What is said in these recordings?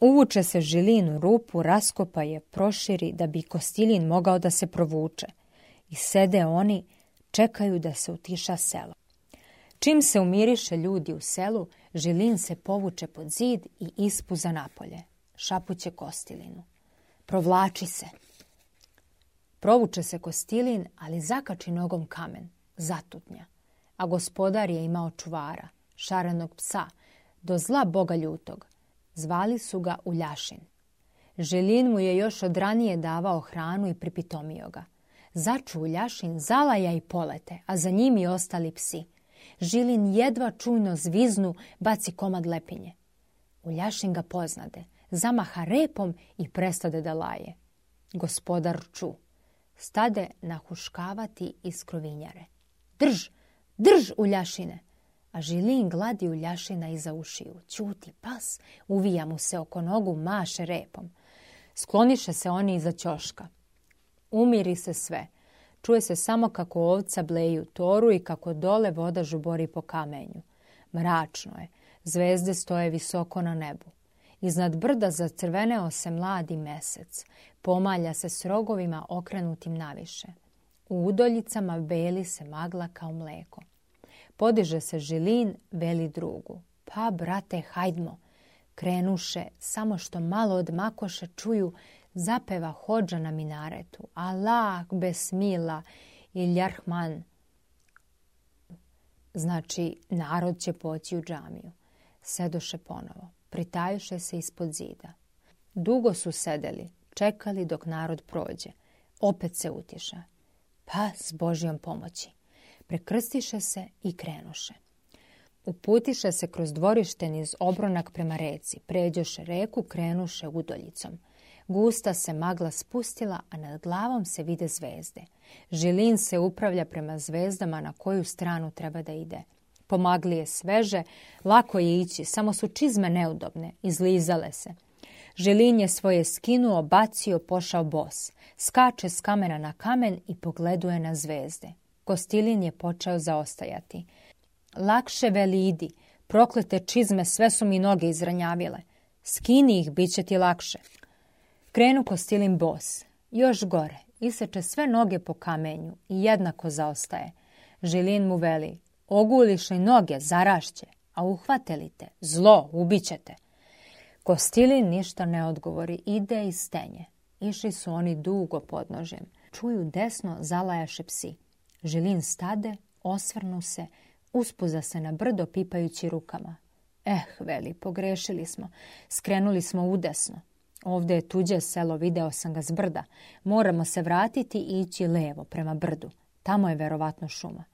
Uvuče se žilin rupu, raskopa je, proširi da bi kostilin mogao da se provuče. I sede oni, čekaju da se utiša selo. Čim se umiriše ljudi u selu, žilin se povuče pod zid i ispuza napolje. Šapuće kostilinu. Provlači se. Provuče se kostilin, ali zakači nogom kamen. Zatutnja. A gospodar je imao čuvara, šarenog psa, do zla boga ljutog, Zvali su ga Uljašin. Želin mu je još od ranije davao hranu i pripitomio ga. Začu Uljašin zalaja i polete, a za njim i ostali psi. Žilin jedva čujno zviznu, baci komad lepinje. Uljašin ga poznade, zamaha repom i prestade da laje. Gospodar ču. Stade nahuškavati iz krovinjare. Drž, drž Uljašine! a Žilin gladi Uljašina iza ušiju. Ćuti pas, uvija mu se oko nogu, maše repom. Skloniše se oni iza ćoška. Umiri se sve. Čuje se samo kako ovca bleju toru i kako dole voda žubori po kamenju. Mračno je. Zvezde stoje visoko na nebu. Iznad brda zacrveneo se mladi mesec. Pomalja se s rogovima okrenutim naviše. U udoljicama beli se magla kao mleko. Podiže se Žilin, veli drugu. Pa, brate, hajdmo. Krenuše, samo što malo od makoša čuju, zapeva hođa na minaretu. Allah, besmila, iljarhman. Znači, narod će poći u džamiju. Sedoše ponovo. Pritajuše se ispod zida. Dugo su sedeli, čekali dok narod prođe. Opet se utiša. Pa, s Božjom pomoći prekrstiše se i krenuše. Uputiše se kroz dvorište niz obronak prema reci, pređoše reku, krenuše udoljicom. Gusta se magla spustila, a nad glavom se vide zvezde. Žilin se upravlja prema zvezdama na koju stranu treba da ide. Pomagli je sveže, lako je ići, samo su čizme neudobne, izlizale se. Žilin je svoje skinuo, bacio, pošao bos. Skače s kamena na kamen i pogleduje na zvezde. Kostilin je počeo zaostajati. Lakše velidi, proklete čizme sve su mi noge izranjavile. Skini ih, bit će ti lakše. Krenu Kostilin bos, još gore, iseče sve noge po kamenju i jednako zaostaje. Žilin mu veli, oguliš li noge, zarašće, a uhvatelite, zlo, ubićete. Kostilin ništa ne odgovori, ide i stenje. Išli su oni dugo podnožem. Čuju desno zalajaše psi. Žilin stade, osvrnu se, uspuza se na brdo pipajući rukama. Eh, veli, pogrešili smo. Skrenuli smo udesno. Ovde je tuđe selo, video sam ga s brda. Moramo se vratiti i ići levo, prema brdu. Tamo je verovatno šuma.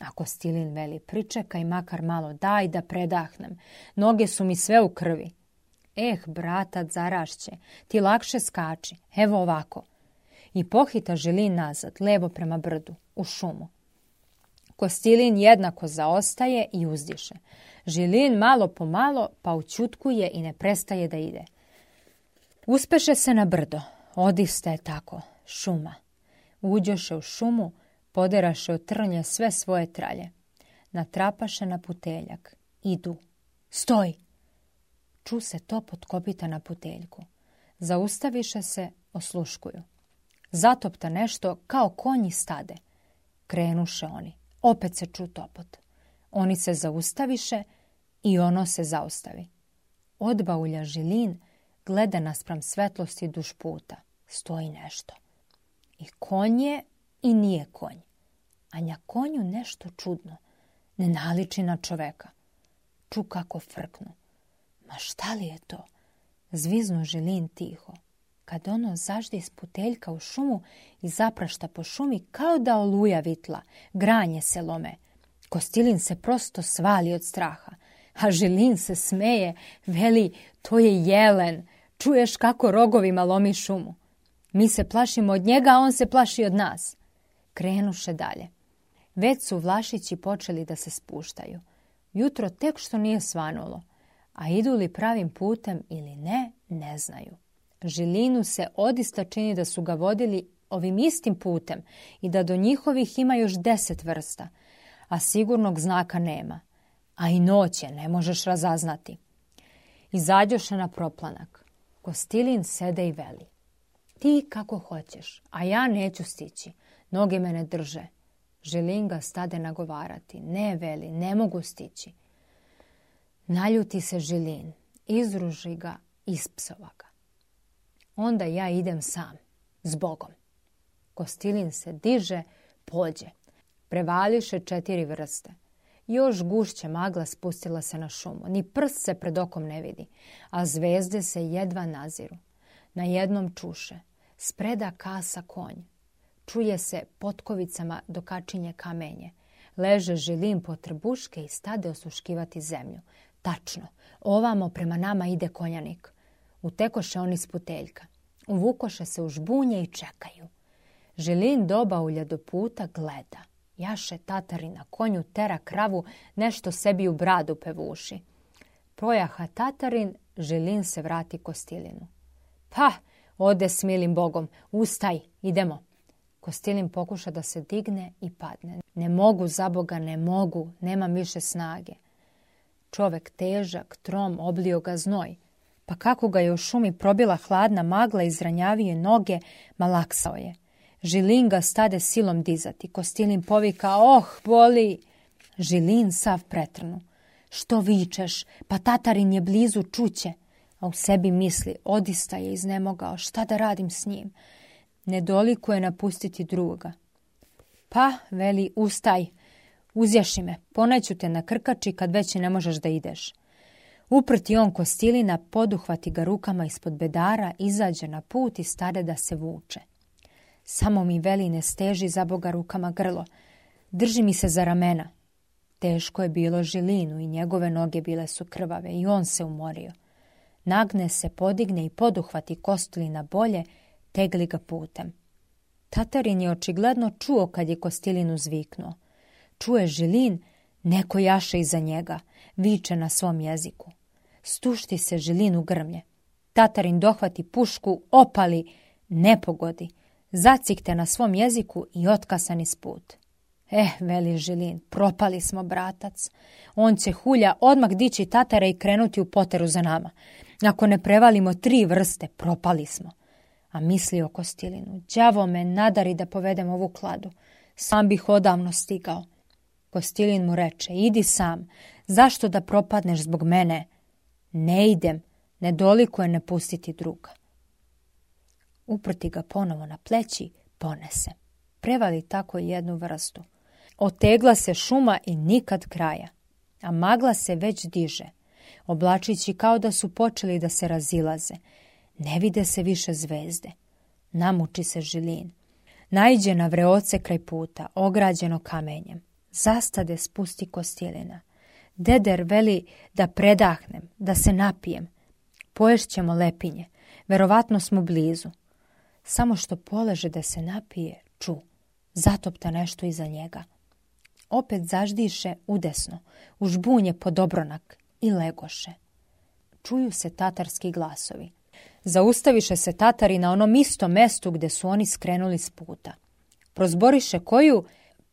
Ako Stilin veli, pričekaj makar malo, daj da predahnem. Noge su mi sve u krvi. Eh, brata, zarašće, ti lakše skači. Evo ovako i pohita Žilin nazad, levo prema brdu, u šumu. Kostilin jednako zaostaje i uzdiše. Žilin malo po malo pa učutkuje i ne prestaje da ide. Uspeše se na brdo. Odiste je tako. Šuma. Uđoše u šumu, poderaše od trnja sve svoje tralje. Natrapaše na puteljak. Idu. Stoj! Ču se to pod kopita na puteljku. Zaustaviše se, osluškuju. Zatopta nešto kao konji stade. Krenuše oni. Opet se ču topot. Oni se zaustaviše i ono se zaustavi. Odbaulja žilin gleda naspram svetlosti duš puta. Stoji nešto. I konj je i nije konj. A nja konju nešto čudno. Ne naliči na čoveka. Ču kako frknu. Ma šta li je to? Zviznu žilin tiho kad ono zažde iz puteljka u šumu i zaprašta po šumi kao da oluja vitla, granje se lome. Kostilin se prosto svali od straha, a Žilin se smeje, veli, to je jelen, čuješ kako rogovima lomi šumu. Mi se plašimo od njega, a on se plaši od nas. Krenuše dalje. Već su vlašići počeli da se spuštaju. Jutro tek što nije svanulo, a idu li pravim putem ili ne, ne znaju. Žilinu se odista čini da su ga vodili ovim istim putem i da do njihovih ima još deset vrsta, a sigurnog znaka nema. A i noć je, ne možeš razaznati. Izađoše na proplanak. Kostilin sede i veli. Ti kako hoćeš, a ja neću stići. Noge me ne drže. Želin ga stade nagovarati. Ne, veli, ne mogu stići. Naljuti se Želin, izruži ga, ispsova ga onda ja idem sam, s Bogom. Kostilin se diže, pođe. Prevališe četiri vrste. Još gušća magla spustila se na šumu. Ni prst se pred okom ne vidi, a zvezde se jedva naziru. Na jednom čuše. Spreda kasa konj. Čuje se potkovicama dokačinje kamenje. Leže žilim po trbuške i stade osuškivati zemlju. Tačno, ovamo prema nama ide konjanik. Utekoše on iz puteljka. Uvukoše se u žbunje i čekaju. Žilin doba ulja do puta gleda. Jaše tatari na konju, tera kravu, nešto sebi u bradu pevuši. Projaha tatarin, Žilin se vrati Kostilinu. Pa, ode s milim bogom, ustaj, idemo. Kostilin pokuša da se digne i padne. Ne mogu, za boga, ne mogu, nemam više snage. Čovek težak, trom, oblio ga znoj pa kako ga je u šumi probila hladna magla i zranjavije noge, malaksao je. Žilin ga stade silom dizati. Kostilin povika, oh, boli! Žilin sav pretrnu. Što vičeš? Pa tatarin je blizu čuće. A u sebi misli, odista je iznemogao, šta da radim s njim? Ne je napustiti druga. Pa, veli, ustaj, uzjaši me, poneću te na krkači kad već ne možeš da ideš. Uprti on kostilina, poduhvati ga rukama ispod bedara, izađe na put i stade da se vuče. Samo mi veli ne steži za boga rukama grlo. Drži mi se za ramena. Teško je bilo žilinu i njegove noge bile su krvave i on se umorio. Nagne se, podigne i poduhvati kostilina bolje, tegli ga putem. Tatarin je očigledno čuo kad je kostilinu zviknuo. Čuje žilin, neko jaše iza njega, viče na svom jeziku stušti se žilinu grmlje. Tatarin dohvati pušku, opali, nepogodi, zacikte na svom jeziku i otkasan iz put. Eh, veli Žilin, propali smo, bratac. On će hulja odmah dići tatara i krenuti u poteru za nama. Ako ne prevalimo tri vrste, propali smo. A misli o Kostilinu, đavo me nadari da povedem ovu kladu. Sam bih odavno stigao. Kostilin mu reče, idi sam, zašto da propadneš zbog mene? Ne idem, ne dolikuje napustiti druga. Uprti ga ponovo na pleći, ponese. Prevali tako jednu vrstu. Otegla se šuma i nikad kraja, a magla se već diže, oblačići kao da su počeli da se razilaze. Ne vide se više zvezde. Namuči se žilin. Najđe na vreoce kraj puta, ograđeno kamenjem. Zastade spusti kostilina. Deder veli da predahnem, da se napijem. Poješćemo lepinje. Verovatno smo blizu. Samo što poleže da se napije, ču. Zatopta nešto iza njega. Opet zaždiše udesno, u žbunje pod obronak i legoše. Čuju se tatarski glasovi. Zaustaviše se tatari na onom istom mestu gde su oni skrenuli s puta. Prozboriše koju,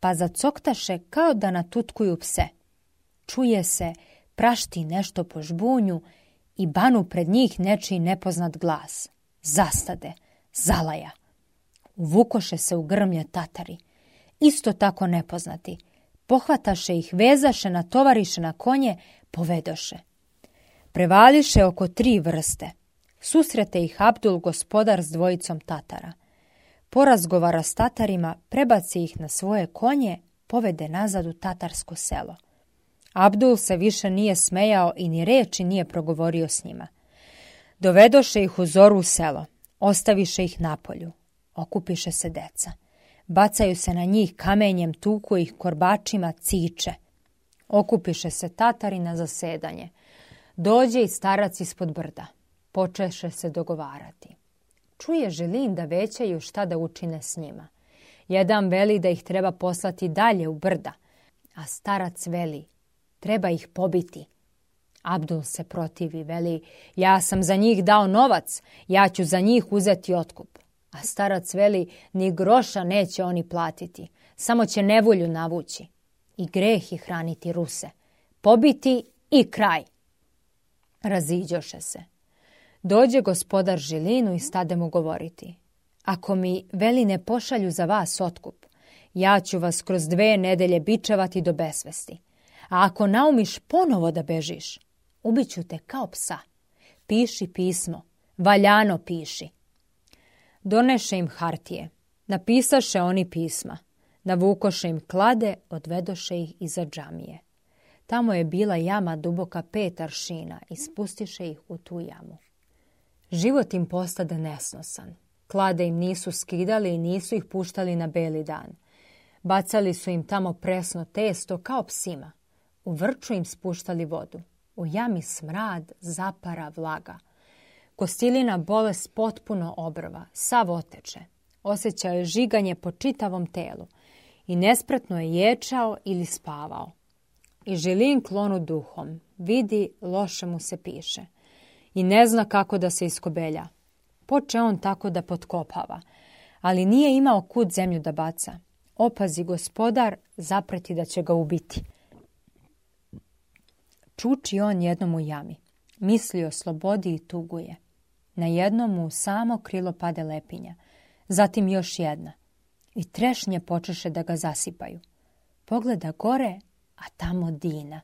pa zacoktaše kao da natutkuju pse čuje se, prašti nešto po žbunju i banu pred njih nečiji nepoznat glas. Zastade, zalaja. U vukoše se u tatari. Isto tako nepoznati. Pohvataše ih, vezaše, natovariše na konje, povedoše. Prevališe oko tri vrste. Susrete ih Abdul gospodar s dvojicom tatara. Porazgovara s tatarima, prebaci ih na svoje konje, povede nazad u tatarsko selo. Abdul se više nije smejao i ni reči nije progovorio s njima. Dovedoše ih u zoru u selo, ostaviše ih na polju. Okupiše se deca. Bacaju se na njih kamenjem, tuku ih korbačima, ciče. Okupiše se tatari na zasedanje. Dođe i starac ispod brda. Počeše se dogovarati. Čuje Želin da većaju šta da učine s njima. Jedan veli da ih treba poslati dalje u brda, a starac veli Treba ih pobiti. Abdul se protivi, veli, ja sam za njih dao novac, ja ću za njih uzeti otkup. A starac veli, ni groša neće oni platiti, samo će nevolju navući. I greh i hraniti ruse. Pobiti i kraj. Raziđoše se. Dođe gospodar Žilinu i stade mu govoriti. Ako mi veli ne pošalju za vas otkup, ja ću vas kroz dve nedelje bičevati do besvesti. A ako naumiš ponovo da bežiš, ubiću te kao psa. Piši pismo, valjano piši. Doneše im hartije, napisaše oni pisma, navukoše im klade, odvedoše ih iza džamije. Tamo je bila jama duboka pet aršina i spustiše ih u tu jamu. Život im postade nesnosan. Klade im nisu skidali i nisu ih puštali na beli dan. Bacali su im tamo presno testo kao psima. U vrču im spuštali vodu. U jami smrad, zapara, vlaga. Kostilina bolest potpuno obrva, sav oteče. Osećao je žiganje po čitavom telu i nespretno je ječao ili spavao. I želin klonu duhom, vidi loše mu se piše i ne zna kako da se iskobelja. Poče on tako da potkopava, ali nije imao kud zemlju da baca. Opazi gospodar, zapreti da će ga ubiti. Čuči on jednom u jami. Misli o slobodi i tuguje. Na jednom mu samo krilo pade lepinja. Zatim još jedna. I trešnje počeše da ga zasipaju. Pogleda gore, a tamo Dina.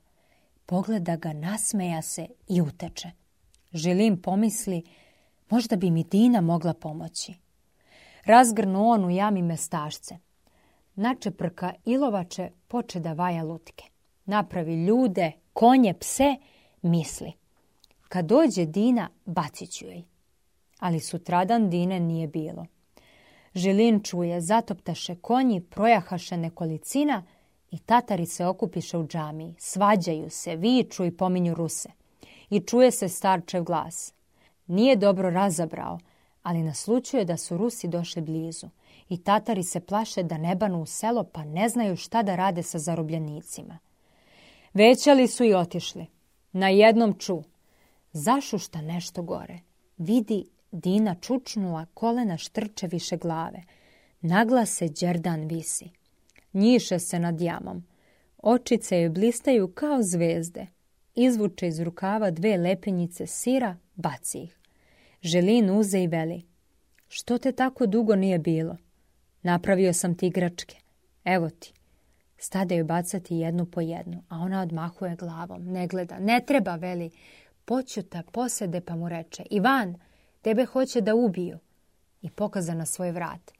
Pogleda ga, nasmeja se i uteče. Želim pomisli, možda bi mi Dina mogla pomoći. Razgrnu on u jami mestašce. Načeprka ilovače poče da vaja lutke napravi ljude, konje, pse, misli. Kad dođe Dina, bacit ću jej. Ali sutradan Dine nije bilo. Žilin čuje, zatoptaše konji, projahaše nekolicina i Tatari se okupiše u džamiji. Svađaju se, viču i pominju Ruse. I čuje se starčev glas. Nije dobro razabrao, ali naslučuje da su Rusi došli blizu. I Tatari se plaše da ne banu u selo pa ne znaju šta da rade sa zarobljenicima. Većali su i otišli. Na jednom ču. Zašušta nešto gore. Vidi Dina čučnula, kolena štrče više glave. Nagla se Đerdan visi. Njiše se nad jamom. Očice joj blistaju kao zvezde. Izvuče iz rukava dve lepenjice sira, baci ih. Želin uze i veli. Što te tako dugo nije bilo? Napravio sam ti igračke. Evo ti. Stade joj bacati jednu po jednu, a ona odmahuje glavom, ne gleda, ne treba, veli. poćuta, posede pa mu reče, Ivan, tebe hoće da ubiju. I pokaza na svoj vrat.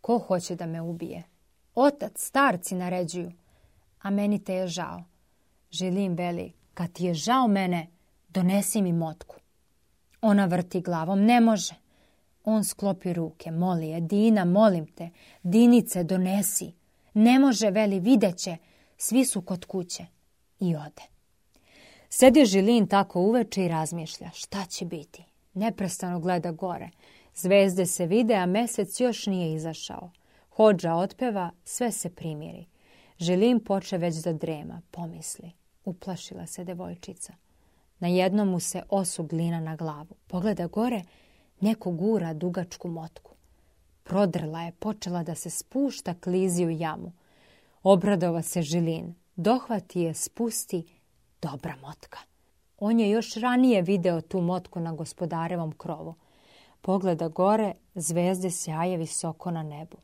Ko hoće da me ubije? Otac, starci naređuju. A meni te je žao. želim, veli, kad ti je žao mene, donesi mi motku. Ona vrti glavom, ne može. On sklopi ruke, moli je, Dina, molim te, Dinice, donesi. Ne može, veli, videće. Svi su kod kuće. I ode. Sedi Žilin tako uveče i razmišlja. Šta će biti? Neprestano gleda gore. Zvezde se vide, a mesec još nije izašao. Hođa otpeva, sve se primiri. Žilin poče već da drema, pomisli. Uplašila se devojčica. Na jednom mu se osu glina na glavu. Pogleda gore, neko gura dugačku motku prodrla je, počela da se spušta klizi u jamu. Obradova se žilin, dohvati je, spusti, dobra motka. On je još ranije video tu motku na gospodarevom krovu. Pogleda gore, zvezde sjaje visoko na nebu,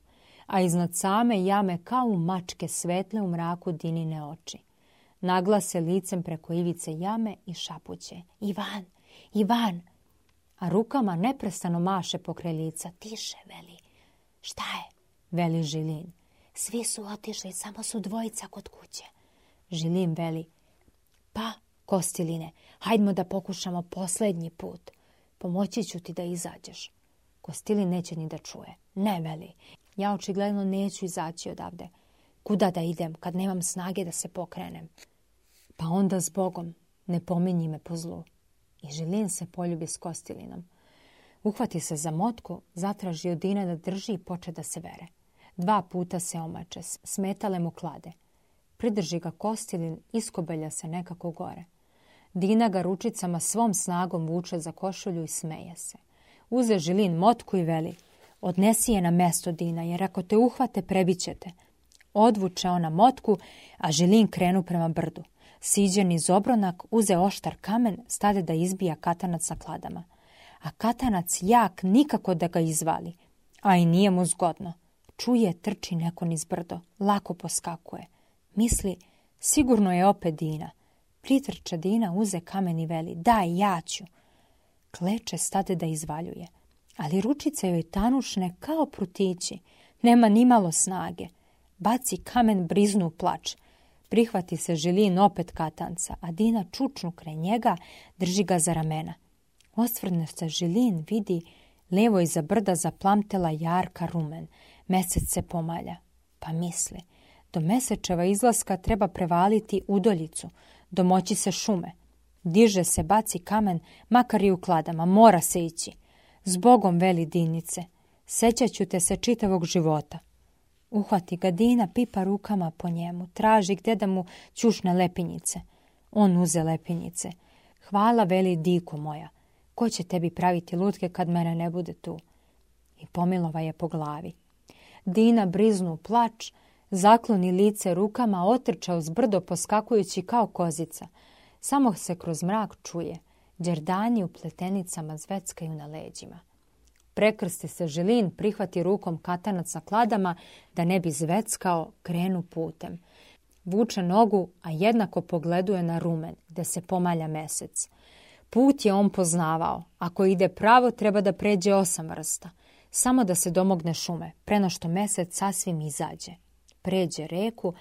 a iznad same jame kao u mačke svetle u mraku dinine oči. Nagla se licem preko ivice jame i šapuće. Ivan, Ivan! A rukama neprestano maše pokraj lica. Tiše, veli. Šta je? Veli Žilin. Svi su otišli, samo su dvojica kod kuće. Žilin veli. Pa, Kostiline, hajdmo da pokušamo poslednji put. Pomoći ću ti da izađeš. Kostilin neće ni da čuje. Ne, veli. Ja očigledno neću izaći odavde. Kuda da idem kad nemam snage da se pokrenem? Pa onda s Bogom ne pominji me po zlu. I Žilin se poljubi s Kostilinom. Uhvati se za motku, zatraži od Dine da drži i poče da se vere. Dva puta se omače, smetale mu klade. Pridrži ga Kostjelin, iskobelja se nekako gore. Dina ga ručicama svom snagom vuče za košulju i smeje se. Uze Žilin motku i veli, odnesi je na mesto Dina, jer ako te uhvate, prebićete. Odvuče ona motku, a Žilin krenu prema brdu. Siđen iz obronak, uze oštar kamen, stade da izbija katanac na kladama a katanac jak nikako da ga izvali. A i nije mu zgodno. Čuje, trči neko niz brdo, lako poskakuje. Misli, sigurno je opet Dina. Pritrča Dina, uze kamen i veli, daj, ja ću. Kleče stade da izvaljuje, ali ručice joj tanušne kao prutići. Nema ni malo snage. Baci kamen, briznu plač. Prihvati se žilin opet katanca, a Dina čučnu kre njega, drži ga za ramena. Osvrne se Žilin, vidi levo iza brda zaplamtela jarka rumen. Mesec se pomalja. Pa misli, do mesečeva izlaska treba prevaliti udoljicu, domoći se šume. Diže se, baci kamen, makar i u kladama, mora se ići. Zbogom veli dinice, sećaću te se čitavog života. Uhvati ga Dina, pipa rukama po njemu, traži gdje da mu ćušne lepinjice. On uze lepinjice. Hvala veli diko moja, Ko će tebi praviti lutke kad mene ne bude tu? I pomilova je po glavi. Dina briznu plač, zakloni lice rukama, otrča uz brdo poskakujući kao kozica. Samo se kroz mrak čuje. Đerdani u pletenicama zveckaju na leđima. Prekrsti se želin, prihvati rukom katanac sa kladama, da ne bi zveckao, krenu putem. Vuče nogu, a jednako pogleduje na rumen, gde se pomalja mesec. Put je on poznavao. Ako ide pravo, treba da pređe osam vrsta. Samo da se domogne šume, preno što mesec sasvim izađe. Pređe reku,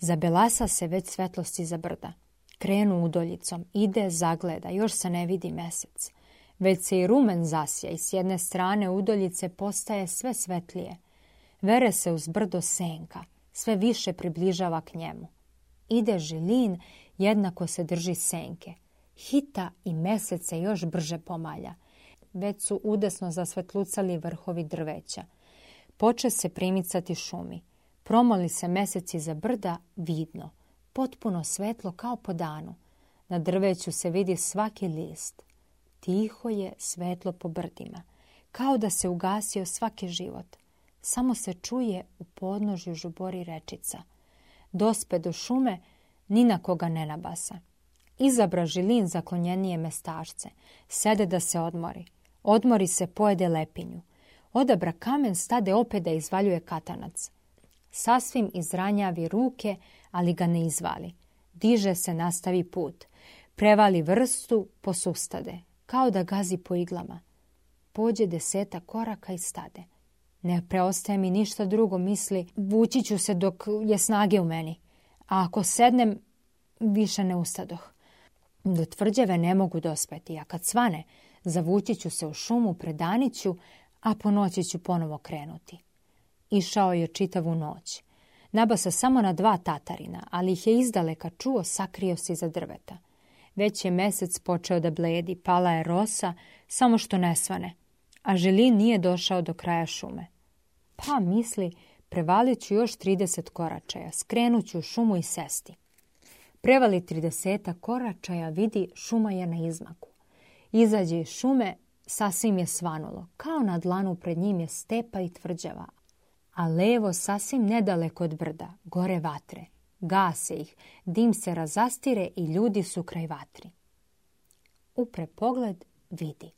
zabelasa se već svetlosti za brda. Krenu udoljicom, ide, zagleda, još se ne vidi mesec. Već se i rumen zasja i s jedne strane udoljice postaje sve svetlije. Vere se uz brdo senka, sve više približava k njemu. Ide žilin, jednako se drži senke – hita i mesece još brže pomalja. Već su udesno zasvetlucali vrhovi drveća. Poče se primicati šumi. Promoli se meseci za brda vidno, potpuno svetlo kao po danu. Na drveću se vidi svaki list. Tiho je svetlo po brdima, kao da se ugasio svaki život. Samo se čuje u podnožju žubori rečica. Dospe do šume, ni na koga ne nabasa. Izabra žilin zaklonjenije mestašce. Sede da se odmori. Odmori se pojede lepinju. Odabra kamen stade opet da izvaljuje katanac. Sasvim izranjavi ruke, ali ga ne izvali. Diže se, nastavi put. Prevali vrstu, posustade. Kao da gazi po iglama. Pođe deseta koraka i stade. Ne preostaje mi ništa drugo, misli. Vući ću se dok je snage u meni. A ako sednem, više ne ustadoh. Do da tvrđave ne mogu dospeti, a kad svane, zavući ću se u šumu, predaniću, a po noći ću ponovo krenuti. Išao je čitavu noć. Naba Nabasa samo na dva tatarina, ali ih je izdaleka čuo, sakrio se iza drveta. Već je mesec počeo da bledi, pala je rosa, samo što ne svane. A Želin nije došao do kraja šume. Pa, misli, prevalit ću još 30 koračaja, skrenut ću u šumu i sesti. Prevali 30 koračaja vidi šuma je na izmaku. Izađe iz šume, sasvim je svanulo. Kao na dlanu pred njim je stepa i tvrđava. A levo sasvim nedaleko od brda, gore vatre. Gase ih, dim se razastire i ljudi su kraj vatri. Upre pogled vidi.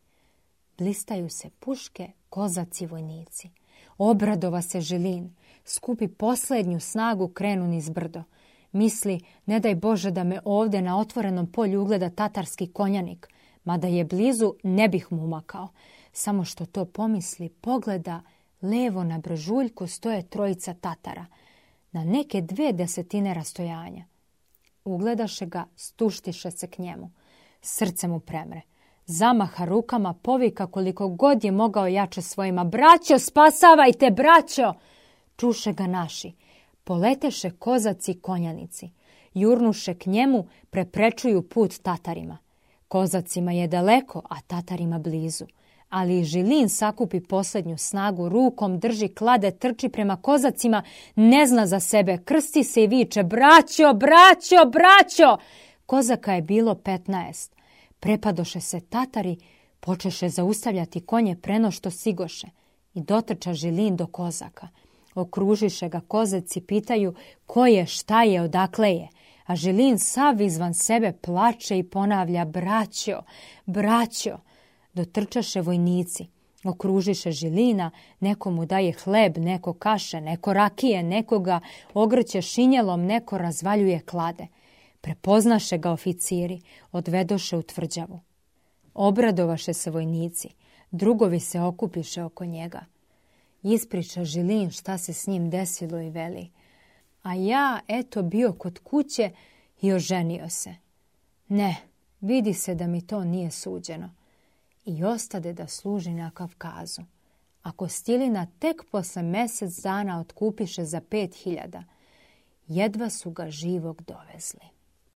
Blistaju se puške, kozaci vojnici. Obradova se želin. Skupi poslednju snagu krenu niz brdo misli ne daj Bože da me ovde na otvorenom polju ugleda tatarski konjanik, mada je blizu ne bih mu umakao. Samo što to pomisli, pogleda, levo na brežuljku stoje trojica tatara, na neke dve desetine rastojanja. Ugledaše ga, stuštiše se k njemu. Srce mu premre. Zamaha rukama, povika koliko god je mogao jače svojima. Braćo, spasavajte, braćo! Čuše ga naši. Poleteše kozaci konjanici. Jurnuše k njemu, preprečuju put Tatarima. Kozacima je daleko, a Tatarima blizu. Ali Žilin sakupi poslednju snagu, rukom drži klade, trči prema kozacima, ne zna za sebe, krsti se i viče, braćo, braćo, braćo! Kozaka je bilo 15. Prepadoše se Tatari, počeše zaustavljati konje preno što sigoše i dotrča Žilin do kozaka. Okružiše ga kozaci, pitaju ko je, šta je, odakle je. A Žilin sav izvan sebe plače i ponavlja braćo, braćo. Dotrčaše vojnici. Okružiše žilina, neko mu daje hleb, neko kaše, neko rakije, nekoga ogrće šinjelom, neko razvaljuje klade. Prepoznaše ga oficiri, odvedoše u tvrđavu. Obradovaše se vojnici, drugovi se okupiše oko njega ispriča Žilin šta se s njim desilo i veli. A ja, eto, bio kod kuće i oženio se. Ne, vidi se da mi to nije suđeno. I ostade da služi na Kavkazu. Ako Stilina tek posle mesec dana otkupiše za pet hiljada, jedva su ga živog dovezli.